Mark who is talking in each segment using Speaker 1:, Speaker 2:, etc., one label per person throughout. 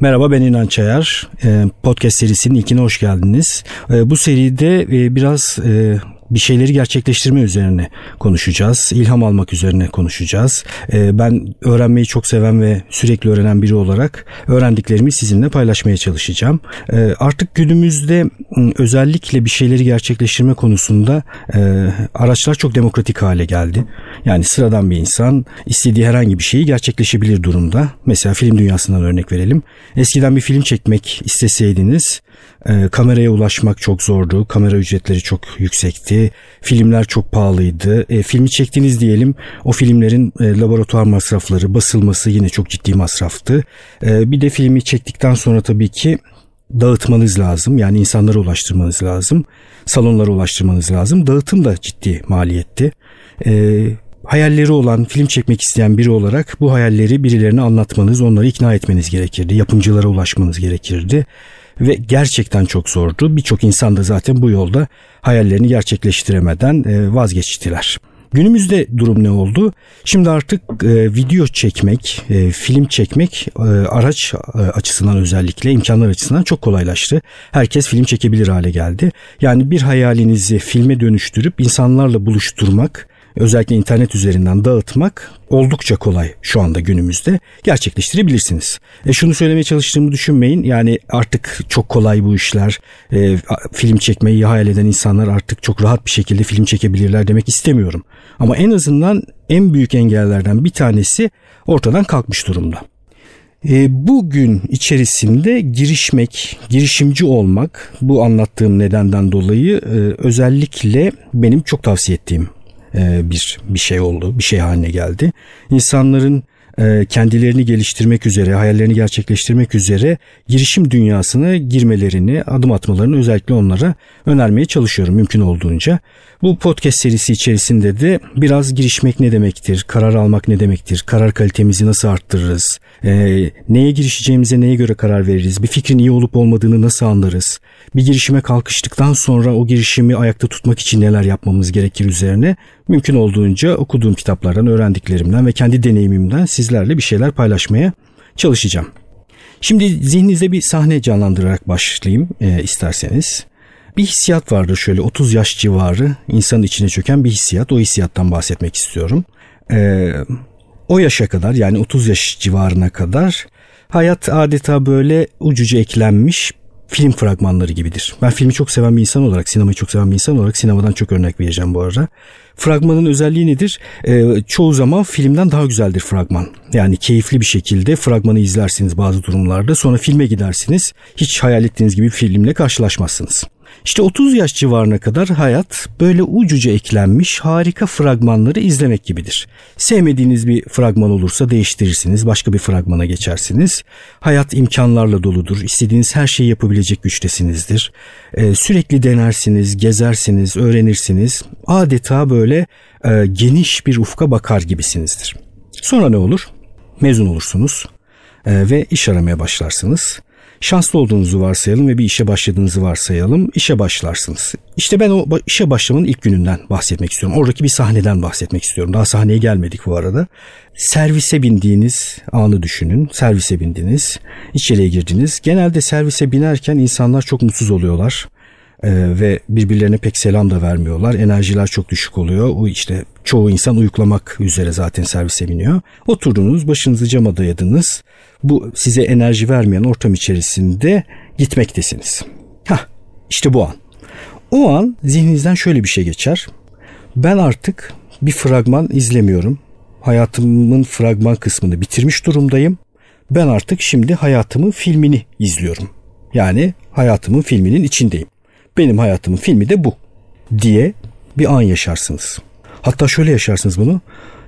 Speaker 1: Merhaba ben İnan Çayar. Ee, podcast serisinin ilkine hoş geldiniz. Ee, bu seride e, biraz e, bir şeyleri gerçekleştirme üzerine konuşacağız. İlham almak üzerine konuşacağız. Ee, ben öğrenmeyi çok seven ve sürekli öğrenen biri olarak öğrendiklerimi sizinle paylaşmaya çalışacağım. Artık günümüzde özellikle bir şeyleri gerçekleştirme konusunda e, araçlar çok demokratik hale geldi. Yani sıradan bir insan istediği herhangi bir şeyi gerçekleşebilir durumda. Mesela film dünyasından örnek verelim. Eskiden bir film çekmek isteseydiniz e, kameraya ulaşmak çok zordu. Kamera ücretleri çok yüksekti. Filmler çok pahalıydı. E, filmi çektiniz diyelim. O filmlerin e, laboratuvar masrafları, basılması yine çok ciddi masraftı. E, bir de filmi çektikten sonra tabii ki dağıtmanız lazım. Yani insanlara ulaştırmanız lazım. Salonlara ulaştırmanız lazım. Dağıtım da ciddi maliyetti. E, hayalleri olan, film çekmek isteyen biri olarak bu hayalleri birilerine anlatmanız, onları ikna etmeniz gerekirdi. Yapımcılara ulaşmanız gerekirdi ve gerçekten çok zordu. Birçok insan da zaten bu yolda hayallerini gerçekleştiremeden e, vazgeçtiler. Günümüzde durum ne oldu? Şimdi artık e, video çekmek, e, film çekmek e, araç e, açısından özellikle imkanlar açısından çok kolaylaştı. Herkes film çekebilir hale geldi. Yani bir hayalinizi filme dönüştürüp insanlarla buluşturmak özellikle internet üzerinden dağıtmak oldukça kolay şu anda günümüzde gerçekleştirebilirsiniz. E şunu söylemeye çalıştığımı düşünmeyin. Yani artık çok kolay bu işler. E, film çekmeyi hayal eden insanlar artık çok rahat bir şekilde film çekebilirler demek istemiyorum. Ama en azından en büyük engellerden bir tanesi ortadan kalkmış durumda. E, bugün içerisinde girişmek, girişimci olmak bu anlattığım nedenden dolayı e, özellikle benim çok tavsiye ettiğim bir bir şey oldu, bir şey haline geldi. İnsanların e, kendilerini geliştirmek üzere, hayallerini gerçekleştirmek üzere girişim dünyasına girmelerini, adım atmalarını özellikle onlara önermeye çalışıyorum mümkün olduğunca. Bu podcast serisi içerisinde de biraz girişmek ne demektir, karar almak ne demektir, karar kalitemizi nasıl arttırırız, e, neye girişeceğimize neye göre karar veririz, bir fikrin iyi olup olmadığını nasıl anlarız, bir girişime kalkıştıktan sonra o girişimi ayakta tutmak için neler yapmamız gerekir üzerine mümkün olduğunca okuduğum kitaplardan, öğrendiklerimden ve kendi deneyimimden sizlerle bir şeyler paylaşmaya çalışacağım. Şimdi zihninizde bir sahne canlandırarak başlayayım e, isterseniz. Bir hissiyat vardır şöyle 30 yaş civarı insanın içine çöken bir hissiyat. O hissiyattan bahsetmek istiyorum. Ee, o yaşa kadar yani 30 yaş civarına kadar hayat adeta böyle ucuca eklenmiş film fragmanları gibidir. Ben filmi çok seven bir insan olarak, sinemayı çok seven bir insan olarak sinemadan çok örnek vereceğim bu arada. Fragmanın özelliği nedir? Ee, çoğu zaman filmden daha güzeldir fragman. Yani keyifli bir şekilde fragmanı izlersiniz bazı durumlarda. Sonra filme gidersiniz. Hiç hayal ettiğiniz gibi bir filmle karşılaşmazsınız. İşte 30 yaş civarına kadar hayat böyle ucuca eklenmiş harika fragmanları izlemek gibidir. Sevmediğiniz bir fragman olursa değiştirirsiniz, başka bir fragmana geçersiniz. Hayat imkanlarla doludur, istediğiniz her şeyi yapabilecek güçtesinizdir. Ee, sürekli denersiniz, gezersiniz, öğrenirsiniz. Adeta böyle e, geniş bir ufka bakar gibisinizdir. Sonra ne olur? Mezun olursunuz e, ve iş aramaya başlarsınız. Şanslı olduğunuzu varsayalım ve bir işe başladığınızı varsayalım. İşe başlarsınız. İşte ben o işe başlamanın ilk gününden bahsetmek istiyorum. Oradaki bir sahneden bahsetmek istiyorum. Daha sahneye gelmedik bu arada. Servise bindiğiniz anı düşünün. Servise bindiniz. İçeriye girdiniz. Genelde servise binerken insanlar çok mutsuz oluyorlar. Ee, ve birbirlerine pek selam da vermiyorlar. Enerjiler çok düşük oluyor. O işte çoğu insan uyuklamak üzere zaten servise biniyor. Oturdunuz, başınızı cama dayadınız bu size enerji vermeyen ortam içerisinde gitmektesiniz. Hah işte bu an. O an zihninizden şöyle bir şey geçer. Ben artık bir fragman izlemiyorum. Hayatımın fragman kısmını bitirmiş durumdayım. Ben artık şimdi hayatımın filmini izliyorum. Yani hayatımın filminin içindeyim. Benim hayatımın filmi de bu diye bir an yaşarsınız. Hatta şöyle yaşarsınız bunu.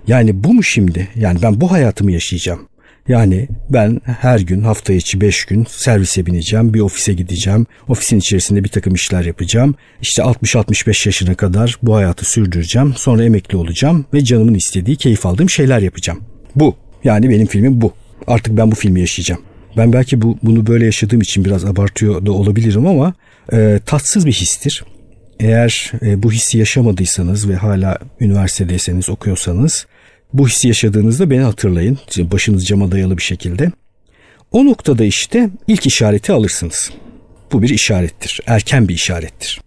Speaker 1: Yani bu mu şimdi? Yani ben bu hayatımı yaşayacağım. Yani ben her gün hafta içi 5 gün servise bineceğim, bir ofise gideceğim, ofisin içerisinde bir takım işler yapacağım. İşte 60-65 yaşına kadar bu hayatı sürdüreceğim, sonra emekli olacağım ve canımın istediği, keyif aldığım şeyler yapacağım. Bu. Yani benim filmim bu. Artık ben bu filmi yaşayacağım. Ben belki bu, bunu böyle yaşadığım için biraz abartıyor da olabilirim ama e, tatsız bir histir. Eğer e, bu hissi yaşamadıysanız ve hala üniversitedeyseniz okuyorsanız bu hissi yaşadığınızda beni hatırlayın. Başınız cama dayalı bir şekilde. O noktada işte ilk işareti alırsınız. Bu bir işarettir. Erken bir işarettir.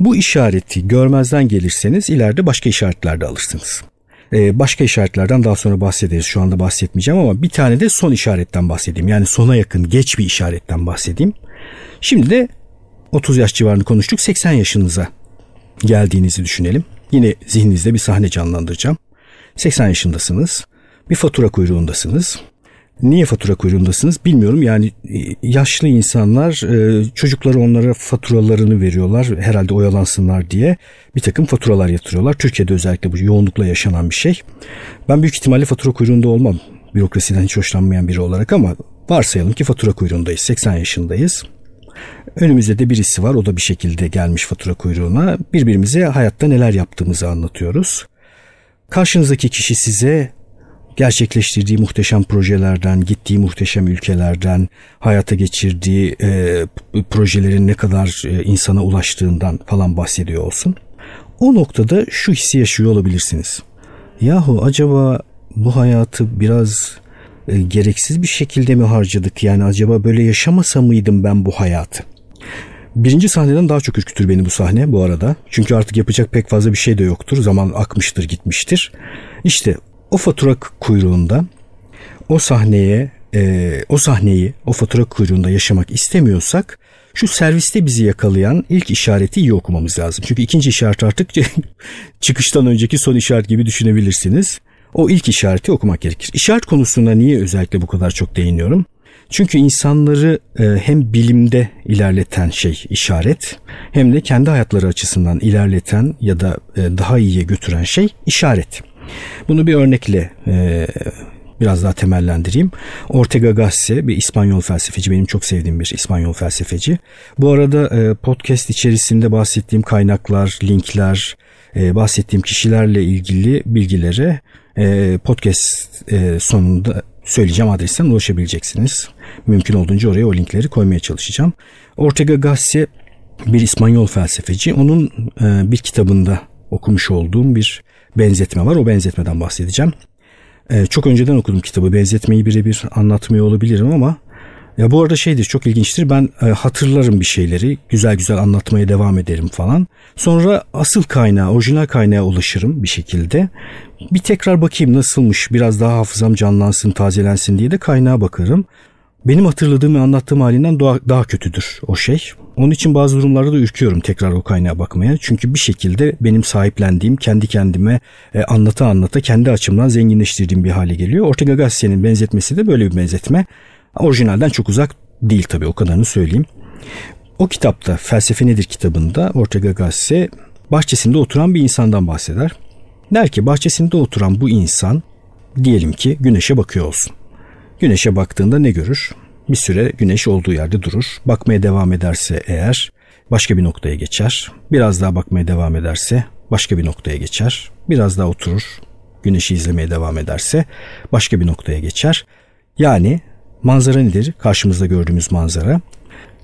Speaker 1: Bu işareti görmezden gelirseniz ileride başka işaretler de alırsınız. Ee, başka işaretlerden daha sonra bahsederiz. Şu anda bahsetmeyeceğim ama bir tane de son işaretten bahsedeyim. Yani sona yakın geç bir işaretten bahsedeyim. Şimdi de 30 yaş civarını konuştuk. 80 yaşınıza geldiğinizi düşünelim. Yine zihninizde bir sahne canlandıracağım. 80 yaşındasınız. Bir fatura kuyruğundasınız. Niye fatura kuyruğundasınız bilmiyorum. Yani e, yaşlı insanlar e, çocukları onlara faturalarını veriyorlar. Herhalde oyalansınlar diye bir takım faturalar yatırıyorlar. Türkiye'de özellikle bu yoğunlukla yaşanan bir şey. Ben büyük ihtimalle fatura kuyruğunda olmam. Bürokrasiden hiç hoşlanmayan biri olarak ama varsayalım ki fatura kuyruğundayız. 80 yaşındayız. Önümüzde de birisi var. O da bir şekilde gelmiş fatura kuyruğuna. Birbirimize hayatta neler yaptığımızı anlatıyoruz. Karşınızdaki kişi size gerçekleştirdiği muhteşem projelerden, gittiği muhteşem ülkelerden, hayata geçirdiği e, projelerin ne kadar e, insana ulaştığından falan bahsediyor olsun. O noktada şu hissi yaşıyor olabilirsiniz. Yahu acaba bu hayatı biraz e, gereksiz bir şekilde mi harcadık? Yani acaba böyle yaşamasa mıydım ben bu hayatı? Birinci sahneden daha çok ürkütür beni bu sahne bu arada. Çünkü artık yapacak pek fazla bir şey de yoktur. Zaman akmıştır gitmiştir. İşte o fatura kuyruğunda o sahneye e, o sahneyi o fatura kuyruğunda yaşamak istemiyorsak şu serviste bizi yakalayan ilk işareti iyi okumamız lazım. Çünkü ikinci işaret artık çıkıştan önceki son işaret gibi düşünebilirsiniz. O ilk işareti okumak gerekir. İşaret konusunda niye özellikle bu kadar çok değiniyorum? Çünkü insanları e, hem bilimde ilerleten şey işaret hem de kendi hayatları açısından ilerleten ya da e, daha iyiye götüren şey işaret. Bunu bir örnekle e, biraz daha temellendireyim. Ortega Gasset bir İspanyol felsefeci. Benim çok sevdiğim bir İspanyol felsefeci. Bu arada e, podcast içerisinde bahsettiğim kaynaklar, linkler, e, bahsettiğim kişilerle ilgili bilgilere e, podcast sonunda söyleyeceğim adresten ulaşabileceksiniz. Mümkün olduğunca oraya o linkleri koymaya çalışacağım. Ortega Gasset bir İspanyol felsefeci. Onun bir kitabında okumuş olduğum bir benzetme var. O benzetmeden bahsedeceğim. Ee, çok önceden okudum kitabı. Benzetmeyi birebir anlatmıyor olabilirim ama ya bu arada şeydir çok ilginçtir. Ben e, hatırlarım bir şeyleri. Güzel güzel anlatmaya devam ederim falan. Sonra asıl kaynağı, orijinal kaynağa ulaşırım bir şekilde. Bir tekrar bakayım nasılmış. Biraz daha hafızam canlansın, tazelensin diye de kaynağa bakarım benim hatırladığım ve anlattığım halinden daha, daha kötüdür o şey. Onun için bazı durumlarda da ürküyorum tekrar o kaynağa bakmaya. Çünkü bir şekilde benim sahiplendiğim, kendi kendime e, anlata anlata kendi açımdan zenginleştirdiğim bir hale geliyor. Ortega Gasset'in benzetmesi de böyle bir benzetme. Orijinalden çok uzak değil tabii o kadarını söyleyeyim. O kitapta Felsefe Nedir kitabında Ortega Gasset bahçesinde oturan bir insandan bahseder. Der ki bahçesinde oturan bu insan diyelim ki güneşe bakıyor olsun. Güneşe baktığında ne görür? Bir süre güneş olduğu yerde durur. Bakmaya devam ederse eğer başka bir noktaya geçer. Biraz daha bakmaya devam ederse başka bir noktaya geçer. Biraz daha oturur. Güneşi izlemeye devam ederse başka bir noktaya geçer. Yani manzara nedir? Karşımızda gördüğümüz manzara.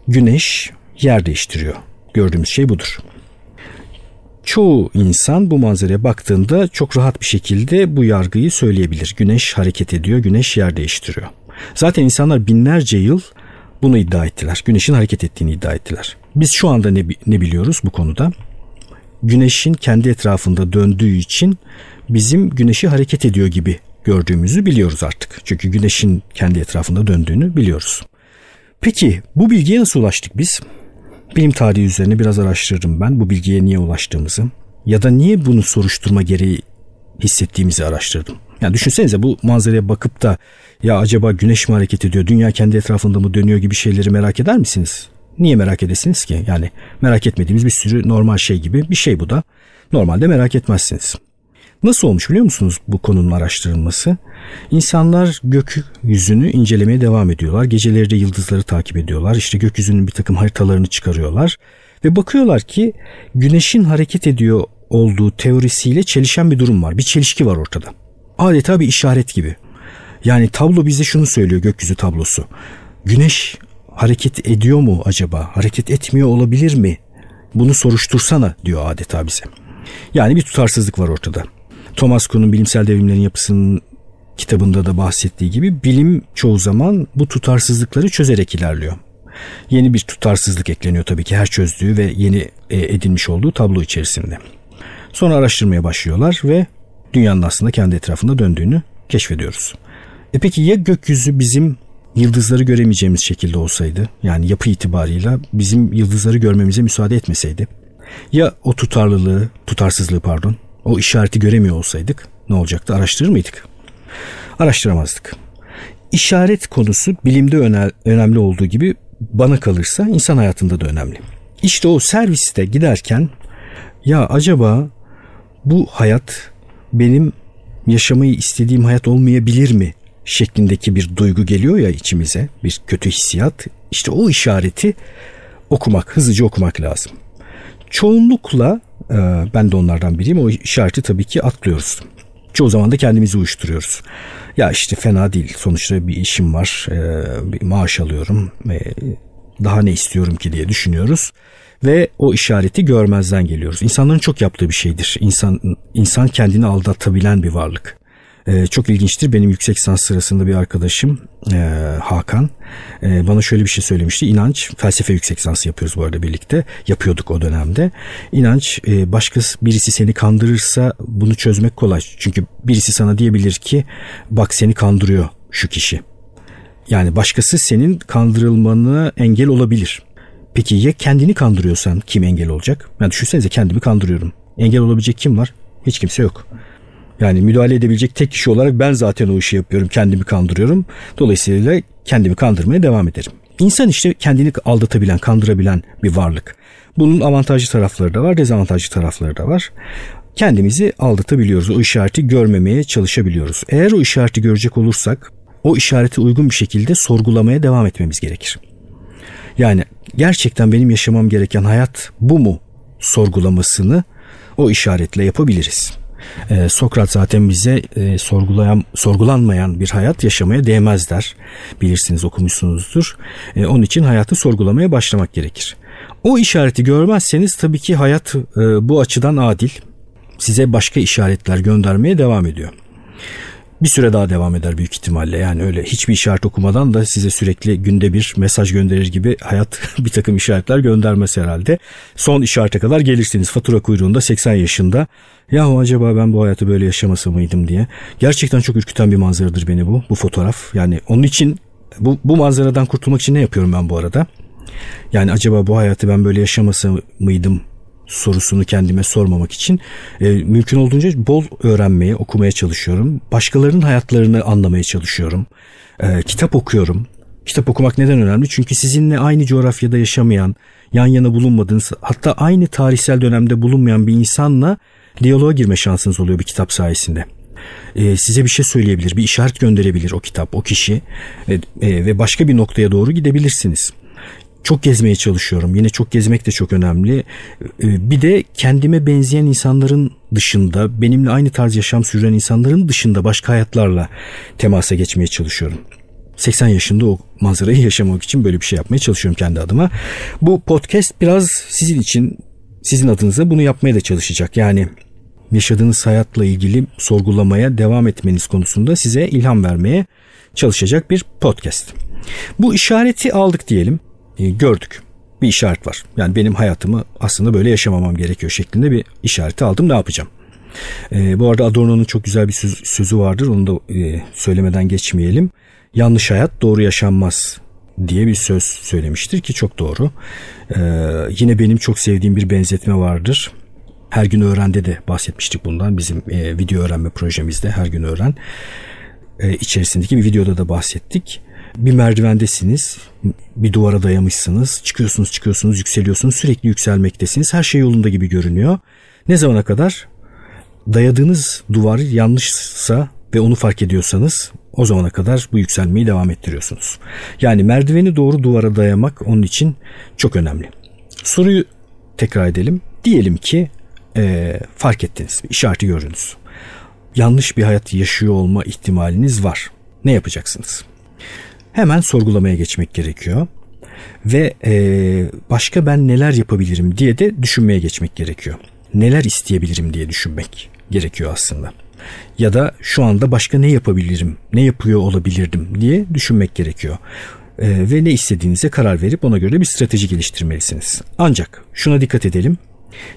Speaker 1: Güneş yer değiştiriyor. Gördüğümüz şey budur. Çoğu insan bu manzaraya baktığında çok rahat bir şekilde bu yargıyı söyleyebilir. Güneş hareket ediyor, güneş yer değiştiriyor. Zaten insanlar binlerce yıl bunu iddia ettiler. Güneşin hareket ettiğini iddia ettiler. Biz şu anda ne, ne biliyoruz bu konuda? Güneşin kendi etrafında döndüğü için bizim güneşi hareket ediyor gibi gördüğümüzü biliyoruz artık. Çünkü güneşin kendi etrafında döndüğünü biliyoruz. Peki bu bilgiye nasıl ulaştık biz? Bilim tarihi üzerine biraz araştırırım ben bu bilgiye niye ulaştığımızı ya da niye bunu soruşturma gereği hissettiğimizi araştırdım. Yani düşünsenize bu manzaraya bakıp da ya acaba güneş mi hareket ediyor, dünya kendi etrafında mı dönüyor gibi şeyleri merak eder misiniz? Niye merak edesiniz ki? Yani merak etmediğimiz bir sürü normal şey gibi bir şey bu da. Normalde merak etmezsiniz. Nasıl olmuş biliyor musunuz bu konunun araştırılması? İnsanlar gökyüzünü incelemeye devam ediyorlar. Geceleri de yıldızları takip ediyorlar. İşte gökyüzünün bir takım haritalarını çıkarıyorlar. Ve bakıyorlar ki güneşin hareket ediyor olduğu teorisiyle çelişen bir durum var. Bir çelişki var ortada. Adeta bir işaret gibi. Yani tablo bize şunu söylüyor gökyüzü tablosu. Güneş hareket ediyor mu acaba? Hareket etmiyor olabilir mi? Bunu soruştursana diyor adeta bize. Yani bir tutarsızlık var ortada. Thomas Kuhn'un bilimsel devrimlerin yapısının kitabında da bahsettiği gibi bilim çoğu zaman bu tutarsızlıkları çözerek ilerliyor. Yeni bir tutarsızlık ekleniyor tabii ki her çözdüğü ve yeni e, edinmiş olduğu tablo içerisinde. Sonra araştırmaya başlıyorlar ve dünyanın aslında kendi etrafında döndüğünü keşfediyoruz. E peki ya gökyüzü bizim yıldızları göremeyeceğimiz şekilde olsaydı yani yapı itibarıyla bizim yıldızları görmemize müsaade etmeseydi ya o tutarlılığı, tutarsızlığı pardon o işareti göremiyor olsaydık ne olacaktı araştırır mıydık? Araştıramazdık. İşaret konusu bilimde önemli olduğu gibi bana kalırsa insan hayatında da önemli. İşte o serviste giderken ya acaba bu hayat benim yaşamayı istediğim hayat olmayabilir mi şeklindeki bir duygu geliyor ya içimize bir kötü hissiyat işte o işareti okumak hızlıca okumak lazım. Çoğunlukla ben de onlardan biriyim o işareti tabii ki atlıyoruz. Çoğu zaman da kendimizi uyuşturuyoruz. Ya işte fena değil sonuçta bir işim var e, bir maaş alıyorum daha ne istiyorum ki diye düşünüyoruz ve o işareti görmezden geliyoruz. İnsanların çok yaptığı bir şeydir. İnsan insan kendini aldatabilen bir varlık. Ee, çok ilginçtir. Benim yüksek lisans sırasında bir arkadaşım e, Hakan e, bana şöyle bir şey söylemişti. İnanç, felsefe yüksek lisansı yapıyoruz bu arada birlikte. Yapıyorduk o dönemde. İnanç e, başkası birisi seni kandırırsa bunu çözmek kolay. Çünkü birisi sana diyebilir ki bak seni kandırıyor şu kişi. Yani başkası senin kandırılmanı engel olabilir. Peki ya kendini kandırıyorsan kim engel olacak? Yani düşünsenize kendimi kandırıyorum. Engel olabilecek kim var? Hiç kimse yok. Yani müdahale edebilecek tek kişi olarak ben zaten o işi yapıyorum. Kendimi kandırıyorum. Dolayısıyla kendimi kandırmaya devam ederim. İnsan işte kendini aldatabilen, kandırabilen bir varlık. Bunun avantajlı tarafları da var, dezavantajlı tarafları da var. Kendimizi aldatabiliyoruz. O işareti görmemeye çalışabiliyoruz. Eğer o işareti görecek olursak o işareti uygun bir şekilde sorgulamaya devam etmemiz gerekir. Yani gerçekten benim yaşamam gereken hayat bu mu sorgulamasını o işaretle yapabiliriz. Ee, Sokrat zaten bize e, sorgulayan, sorgulanmayan bir hayat yaşamaya değmez der. Bilirsiniz okumuşsunuzdur. E, onun için hayatı sorgulamaya başlamak gerekir. O işareti görmezseniz tabii ki hayat e, bu açıdan adil. Size başka işaretler göndermeye devam ediyor bir süre daha devam eder büyük ihtimalle. Yani öyle hiçbir işaret okumadan da size sürekli günde bir mesaj gönderir gibi hayat bir takım işaretler göndermez herhalde. Son işarete kadar gelirsiniz fatura kuyruğunda 80 yaşında. Yahu acaba ben bu hayatı böyle yaşamasa mıydım diye. Gerçekten çok ürküten bir manzaradır beni bu, bu fotoğraf. Yani onun için bu, bu manzaradan kurtulmak için ne yapıyorum ben bu arada? Yani acaba bu hayatı ben böyle yaşamasa mıydım sorusunu kendime sormamak için e, mümkün olduğunca bol öğrenmeye, okumaya çalışıyorum. Başkalarının hayatlarını anlamaya çalışıyorum. E, kitap okuyorum. Kitap okumak neden önemli? Çünkü sizinle aynı coğrafyada yaşamayan, yan yana bulunmadığınız, hatta aynı tarihsel dönemde bulunmayan bir insanla diyaloğa girme şansınız oluyor bir kitap sayesinde. Ee, size bir şey söyleyebilir, bir işaret gönderebilir o kitap, o kişi e, e, ve başka bir noktaya doğru gidebilirsiniz çok gezmeye çalışıyorum. Yine çok gezmek de çok önemli. Ee, bir de kendime benzeyen insanların dışında, benimle aynı tarz yaşam süren insanların dışında başka hayatlarla temasa geçmeye çalışıyorum. 80 yaşında o manzarayı yaşamak için böyle bir şey yapmaya çalışıyorum kendi adıma. Bu podcast biraz sizin için, sizin adınıza bunu yapmaya da çalışacak. Yani yaşadığınız hayatla ilgili sorgulamaya devam etmeniz konusunda size ilham vermeye çalışacak bir podcast. Bu işareti aldık diyelim. E, gördük. Bir işaret var. Yani benim hayatımı aslında böyle yaşamamam gerekiyor şeklinde bir işareti aldım. Ne yapacağım? E, bu arada Adorno'nun çok güzel bir söz, sözü vardır. Onu da e, söylemeden geçmeyelim. Yanlış hayat doğru yaşanmaz diye bir söz söylemiştir ki çok doğru. E, yine benim çok sevdiğim bir benzetme vardır. Her gün öğrende de bahsetmiştik bundan bizim e, video öğrenme projemizde her gün öğren e, içerisindeki bir videoda da bahsettik. Bir merdivendesiniz. Bir duvara dayamışsınız. Çıkıyorsunuz çıkıyorsunuz yükseliyorsunuz. Sürekli yükselmektesiniz. Her şey yolunda gibi görünüyor. Ne zamana kadar? Dayadığınız duvar yanlışsa ve onu fark ediyorsanız o zamana kadar bu yükselmeyi devam ettiriyorsunuz. Yani merdiveni doğru duvara dayamak onun için çok önemli. Soruyu tekrar edelim. Diyelim ki e, fark ettiniz, işareti gördünüz. Yanlış bir hayat yaşıyor olma ihtimaliniz var. Ne yapacaksınız? Hemen sorgulamaya geçmek gerekiyor. Ve e, başka ben neler yapabilirim diye de düşünmeye geçmek gerekiyor. Neler isteyebilirim diye düşünmek gerekiyor aslında. Ya da şu anda başka ne yapabilirim, ne yapıyor olabilirdim diye düşünmek gerekiyor. Ee, ve ne istediğinize karar verip ona göre bir strateji geliştirmelisiniz. Ancak şuna dikkat edelim.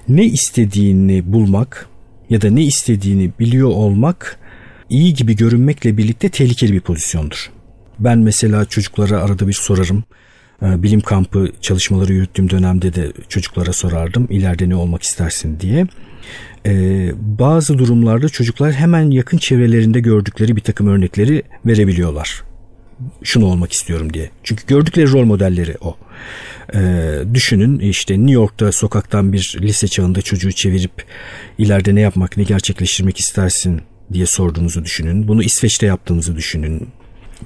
Speaker 1: Ne istediğini bulmak ya da ne istediğini biliyor olmak iyi gibi görünmekle birlikte tehlikeli bir pozisyondur. Ben mesela çocuklara arada bir sorarım. Ee, bilim kampı çalışmaları yürüttüğüm dönemde de çocuklara sorardım ileride ne olmak istersin diye. Ee, bazı durumlarda çocuklar hemen yakın çevrelerinde gördükleri bir takım örnekleri verebiliyorlar. Şunu olmak istiyorum diye. Çünkü gördükleri rol modelleri o. Ee, düşünün işte New York'ta sokaktan bir lise çağında çocuğu çevirip ileride ne yapmak ne gerçekleştirmek istersin diye sorduğunuzu düşünün. Bunu İsveç'te yaptığınızı düşünün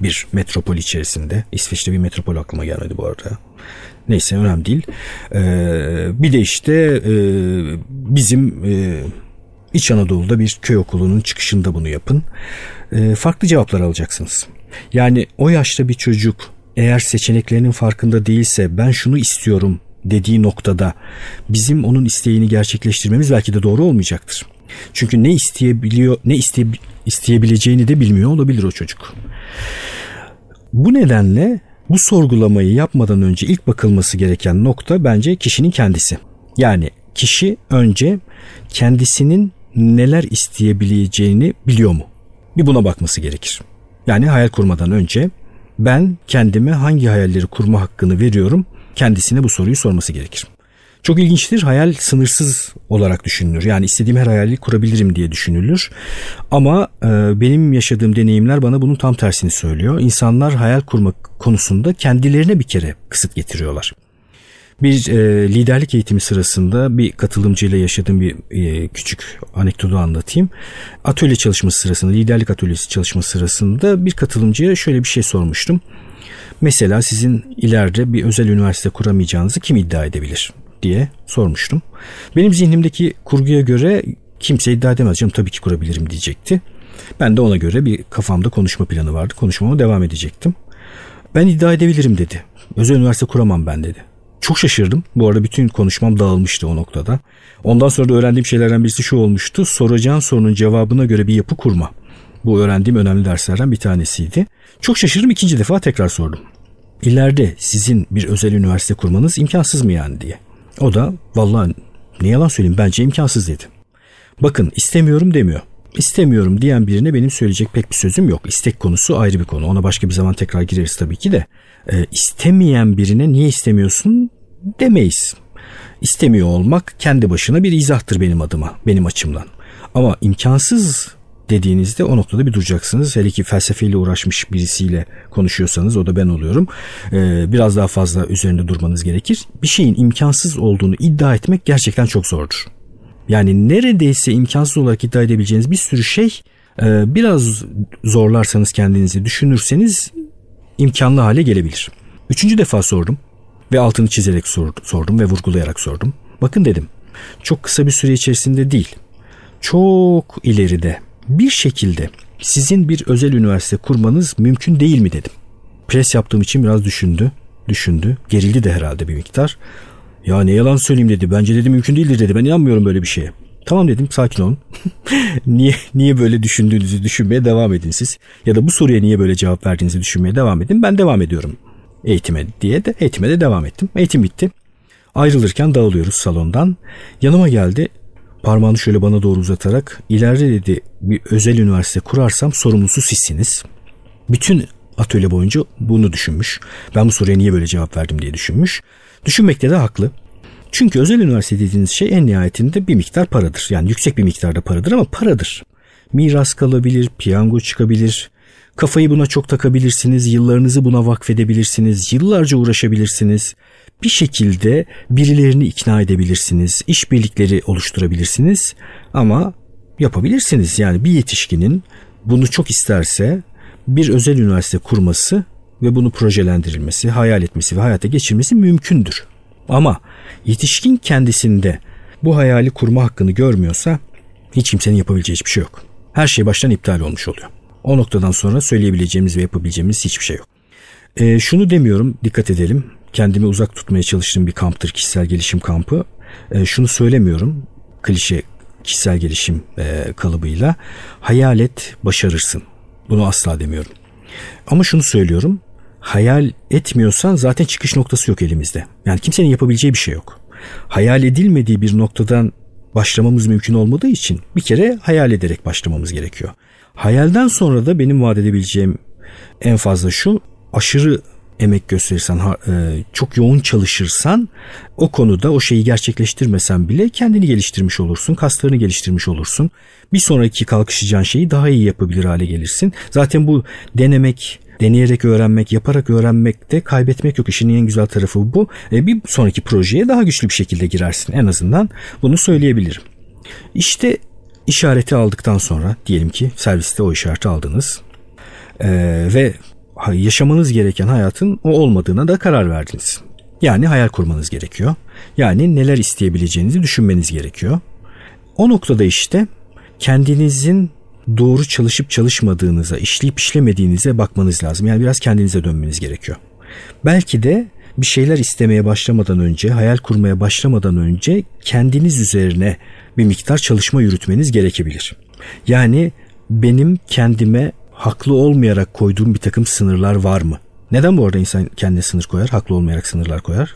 Speaker 1: bir metropol içerisinde. İsveç'te bir metropol aklıma gelmedi bu arada. Neyse önemli değil. Ee, bir de işte e, bizim e, İç Anadolu'da bir köy okulunun çıkışında bunu yapın. E, farklı cevaplar alacaksınız. Yani o yaşta bir çocuk eğer seçeneklerinin farkında değilse ben şunu istiyorum dediği noktada bizim onun isteğini gerçekleştirmemiz belki de doğru olmayacaktır. Çünkü ne isteyebiliyor, ne iste, isteyebileceğini de bilmiyor olabilir o çocuk. Bu nedenle bu sorgulamayı yapmadan önce ilk bakılması gereken nokta bence kişinin kendisi. Yani kişi önce kendisinin neler isteyebileceğini biliyor mu? Bir buna bakması gerekir. Yani hayal kurmadan önce ben kendime hangi hayalleri kurma hakkını veriyorum kendisine bu soruyu sorması gerekir. Çok ilginçtir. Hayal sınırsız olarak düşünülür. Yani istediğim her hayali kurabilirim diye düşünülür. Ama e, benim yaşadığım deneyimler bana bunun tam tersini söylüyor. İnsanlar hayal kurmak konusunda kendilerine bir kere kısıt getiriyorlar. Bir e, liderlik eğitimi sırasında bir katılımcıyla yaşadığım bir e, küçük anekdotu anlatayım. Atölye çalışması sırasında, liderlik atölyesi çalışması sırasında bir katılımcıya şöyle bir şey sormuştum. Mesela sizin ileride bir özel üniversite kuramayacağınızı kim iddia edebilir? Diye sormuştum. Benim zihnimdeki kurguya göre kimse iddia edemez canım tabii ki kurabilirim diyecekti. Ben de ona göre bir kafamda konuşma planı vardı. Konuşmama devam edecektim. Ben iddia edebilirim dedi. Özel üniversite kuramam ben dedi. Çok şaşırdım. Bu arada bütün konuşmam dağılmıştı o noktada. Ondan sonra da öğrendiğim şeylerden birisi şu olmuştu. Soracağın sorunun cevabına göre bir yapı kurma. Bu öğrendiğim önemli derslerden bir tanesiydi. Çok şaşırdım ikinci defa tekrar sordum. İleride sizin bir özel üniversite kurmanız imkansız mı yani diye. O da vallahi ne yalan söyleyeyim bence imkansız dedi. Bakın istemiyorum demiyor. İstemiyorum diyen birine benim söyleyecek pek bir sözüm yok. İstek konusu ayrı bir konu. Ona başka bir zaman tekrar gireriz tabii ki de. E, istemeyen birine niye istemiyorsun demeyiz. İstemiyor olmak kendi başına bir izahtır benim adıma, benim açımdan. Ama imkansız dediğinizde o noktada bir duracaksınız. Hele ki felsefeyle uğraşmış birisiyle konuşuyorsanız o da ben oluyorum. Ee, biraz daha fazla üzerinde durmanız gerekir. Bir şeyin imkansız olduğunu iddia etmek gerçekten çok zordur. Yani neredeyse imkansız olarak iddia edebileceğiniz bir sürü şey e, biraz zorlarsanız kendinizi düşünürseniz imkanlı hale gelebilir. Üçüncü defa sordum ve altını çizerek sordum ve vurgulayarak sordum. Bakın dedim çok kısa bir süre içerisinde değil çok ileride bir şekilde sizin bir özel üniversite kurmanız mümkün değil mi dedim. Pres yaptığım için biraz düşündü. Düşündü. Gerildi de herhalde bir miktar. Ya ne yalan söyleyeyim dedi. Bence dedi mümkün değildir dedi. Ben inanmıyorum böyle bir şeye. Tamam dedim sakin olun. niye niye böyle düşündüğünüzü düşünmeye devam edin siz. Ya da bu soruya niye böyle cevap verdiğinizi düşünmeye devam edin. Ben devam ediyorum eğitime diye de eğitime de devam ettim. Eğitim bitti. Ayrılırken dağılıyoruz salondan. Yanıma geldi. Parmağını şöyle bana doğru uzatarak ileride dedi bir özel üniversite kurarsam sorumlusu sizsiniz. Bütün atölye boyunca bunu düşünmüş. Ben bu soruya niye böyle cevap verdim diye düşünmüş. Düşünmekte de haklı. Çünkü özel üniversite dediğiniz şey en nihayetinde bir miktar paradır. Yani yüksek bir miktarda paradır ama paradır. Miras kalabilir, piyango çıkabilir. Kafayı buna çok takabilirsiniz, yıllarınızı buna vakfedebilirsiniz, yıllarca uğraşabilirsiniz bir şekilde birilerini ikna edebilirsiniz, işbirlikleri oluşturabilirsiniz ama yapabilirsiniz. Yani bir yetişkinin bunu çok isterse bir özel üniversite kurması ve bunu projelendirilmesi, hayal etmesi ve hayata geçirmesi mümkündür. Ama yetişkin kendisinde bu hayali kurma hakkını görmüyorsa hiç kimsenin yapabileceği hiçbir şey yok. Her şey baştan iptal olmuş oluyor. O noktadan sonra söyleyebileceğimiz ve yapabileceğimiz hiçbir şey yok. E, şunu demiyorum, dikkat edelim kendimi uzak tutmaya çalıştığım bir kamptır kişisel gelişim kampı. E, şunu söylemiyorum klişe kişisel gelişim e, kalıbıyla hayal et başarırsın. Bunu asla demiyorum. Ama şunu söylüyorum. Hayal etmiyorsan zaten çıkış noktası yok elimizde. Yani kimsenin yapabileceği bir şey yok. Hayal edilmediği bir noktadan başlamamız mümkün olmadığı için bir kere hayal ederek başlamamız gerekiyor. Hayalden sonra da benim vaat edebileceğim en fazla şu aşırı emek gösterirsen, e, çok yoğun çalışırsan o konuda o şeyi gerçekleştirmesen bile kendini geliştirmiş olursun, kaslarını geliştirmiş olursun. Bir sonraki kalkışacağın şeyi daha iyi yapabilir hale gelirsin. Zaten bu denemek, deneyerek öğrenmek, yaparak öğrenmekte kaybetmek yok. İşin en güzel tarafı bu. E, bir sonraki projeye daha güçlü bir şekilde girersin. En azından bunu söyleyebilirim. İşte işareti aldıktan sonra diyelim ki serviste o işareti aldınız. Ee, ve yaşamanız gereken hayatın o olmadığına da karar verdiniz. Yani hayal kurmanız gerekiyor. Yani neler isteyebileceğinizi düşünmeniz gerekiyor. O noktada işte kendinizin doğru çalışıp çalışmadığınıza, işleyip işlemediğinize bakmanız lazım. Yani biraz kendinize dönmeniz gerekiyor. Belki de bir şeyler istemeye başlamadan önce, hayal kurmaya başlamadan önce kendiniz üzerine bir miktar çalışma yürütmeniz gerekebilir. Yani benim kendime haklı olmayarak koyduğum bir takım sınırlar var mı? Neden bu arada insan kendine sınır koyar? Haklı olmayarak sınırlar koyar.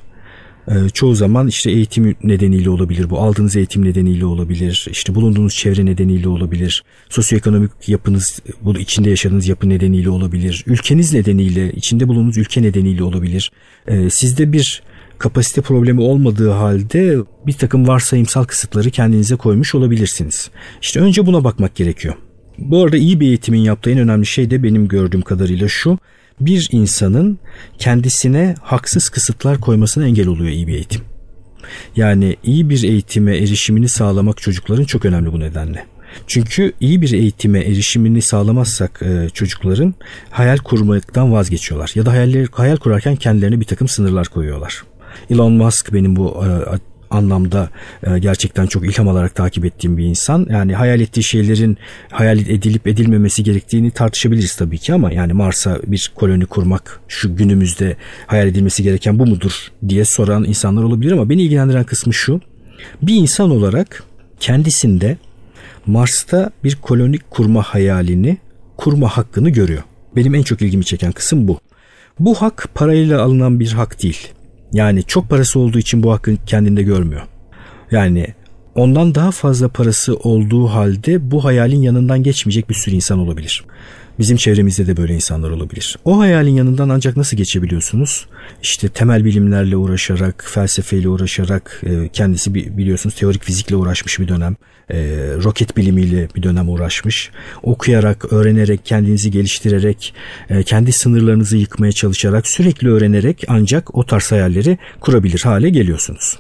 Speaker 1: Ee, çoğu zaman işte eğitim nedeniyle olabilir bu. Aldığınız eğitim nedeniyle olabilir. işte bulunduğunuz çevre nedeniyle olabilir. Sosyoekonomik yapınız, bu içinde yaşadığınız yapı nedeniyle olabilir. Ülkeniz nedeniyle, içinde bulunduğunuz ülke nedeniyle olabilir. Ee, sizde bir kapasite problemi olmadığı halde bir takım varsayımsal kısıtları kendinize koymuş olabilirsiniz. İşte önce buna bakmak gerekiyor. Bu arada iyi bir eğitimin yaptığı en önemli şey de benim gördüğüm kadarıyla şu. Bir insanın kendisine haksız kısıtlar koymasına engel oluyor iyi bir eğitim. Yani iyi bir eğitime erişimini sağlamak çocukların çok önemli bu nedenle. Çünkü iyi bir eğitime erişimini sağlamazsak e, çocukların hayal kurmaktan vazgeçiyorlar. Ya da hayal, hayal kurarken kendilerine bir takım sınırlar koyuyorlar. Elon Musk benim bu e, anlamda e, gerçekten çok ilham alarak takip ettiğim bir insan. Yani hayal ettiği şeylerin hayal edilip edilmemesi gerektiğini tartışabiliriz tabii ki ama yani Mars'a bir koloni kurmak şu günümüzde hayal edilmesi gereken bu mudur diye soran insanlar olabilir ama beni ilgilendiren kısmı şu. Bir insan olarak kendisinde Mars'ta bir koloni kurma hayalini, kurma hakkını görüyor. Benim en çok ilgimi çeken kısım bu. Bu hak parayla alınan bir hak değil. Yani çok parası olduğu için bu hakkı kendinde görmüyor. Yani ondan daha fazla parası olduğu halde bu hayalin yanından geçmeyecek bir sürü insan olabilir. Bizim çevremizde de böyle insanlar olabilir. O hayalin yanından ancak nasıl geçebiliyorsunuz? İşte temel bilimlerle uğraşarak, felsefeyle uğraşarak, e, kendisi biliyorsunuz teorik fizikle uğraşmış bir dönem. E, roket bilimiyle bir dönem uğraşmış. Okuyarak, öğrenerek, kendinizi geliştirerek, e, kendi sınırlarınızı yıkmaya çalışarak, sürekli öğrenerek ancak o tarz hayalleri kurabilir hale geliyorsunuz.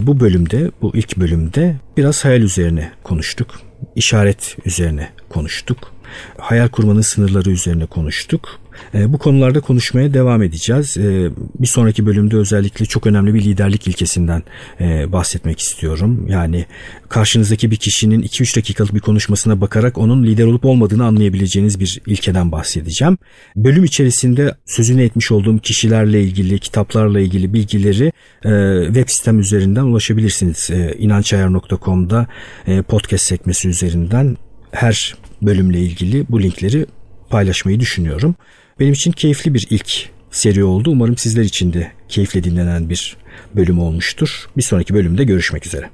Speaker 1: Bu bölümde, bu ilk bölümde biraz hayal üzerine konuştuk. işaret üzerine konuştuk hayal kurmanın sınırları üzerine konuştuk. E, bu konularda konuşmaya devam edeceğiz. E, bir sonraki bölümde özellikle çok önemli bir liderlik ilkesinden e, bahsetmek istiyorum. Yani karşınızdaki bir kişinin 2-3 dakikalık bir konuşmasına bakarak onun lider olup olmadığını anlayabileceğiniz bir ilkeden bahsedeceğim. Bölüm içerisinde sözünü etmiş olduğum kişilerle ilgili, kitaplarla ilgili bilgileri web sistem üzerinden ulaşabilirsiniz. inançayar.com'da podcast sekmesi üzerinden her bölümle ilgili bu linkleri paylaşmayı düşünüyorum. Benim için keyifli bir ilk seri oldu. Umarım sizler için de keyifle dinlenen bir bölüm olmuştur. Bir sonraki bölümde görüşmek üzere.